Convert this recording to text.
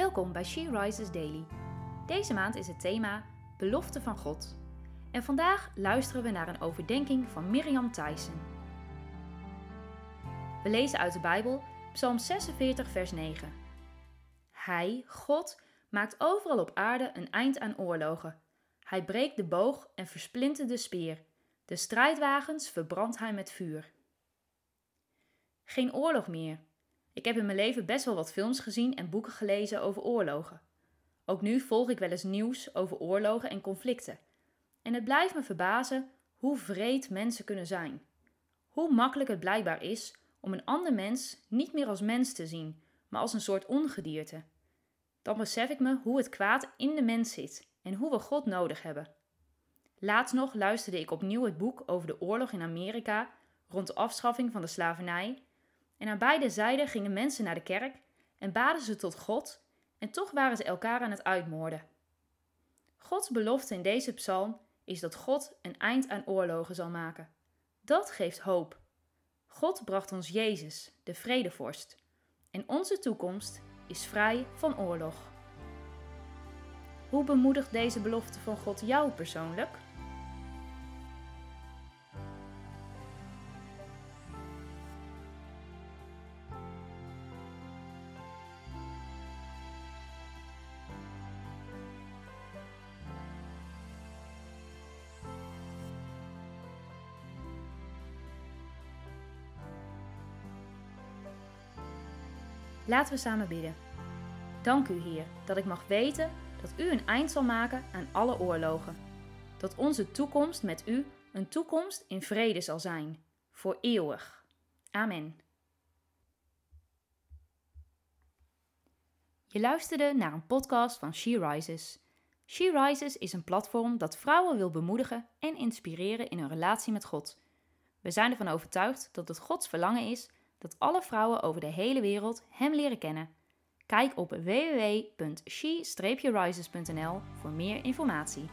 Welkom bij She Rises Daily. Deze maand is het thema Belofte van God. En vandaag luisteren we naar een overdenking van Miriam Tyson. We lezen uit de Bijbel Psalm 46, vers 9. Hij, God, maakt overal op aarde een eind aan oorlogen. Hij breekt de boog en versplintert de speer. De strijdwagens verbrandt hij met vuur. Geen oorlog meer, ik heb in mijn leven best wel wat films gezien en boeken gelezen over oorlogen. Ook nu volg ik wel eens nieuws over oorlogen en conflicten. En het blijft me verbazen hoe vreed mensen kunnen zijn. Hoe makkelijk het blijkbaar is om een ander mens niet meer als mens te zien, maar als een soort ongedierte. Dan besef ik me hoe het kwaad in de mens zit en hoe we God nodig hebben. Laatst nog luisterde ik opnieuw het boek over de oorlog in Amerika rond de afschaffing van de slavernij en aan beide zijden gingen mensen naar de kerk en baden ze tot God, en toch waren ze elkaar aan het uitmoorden. Gods belofte in deze psalm is dat God een eind aan oorlogen zal maken. Dat geeft hoop. God bracht ons Jezus, de vredevorst, en onze toekomst is vrij van oorlog. Hoe bemoedigt deze belofte van God jou persoonlijk? Laten we samen bidden. Dank u, Heer, dat ik mag weten dat u een eind zal maken aan alle oorlogen. Dat onze toekomst met u een toekomst in vrede zal zijn, voor eeuwig. Amen. Je luisterde naar een podcast van She Rises. She Rises is een platform dat vrouwen wil bemoedigen en inspireren in hun relatie met God. We zijn ervan overtuigd dat het Gods verlangen is dat alle vrouwen over de hele wereld Hem leren kennen. Kijk op www.she-rises.nl voor meer informatie.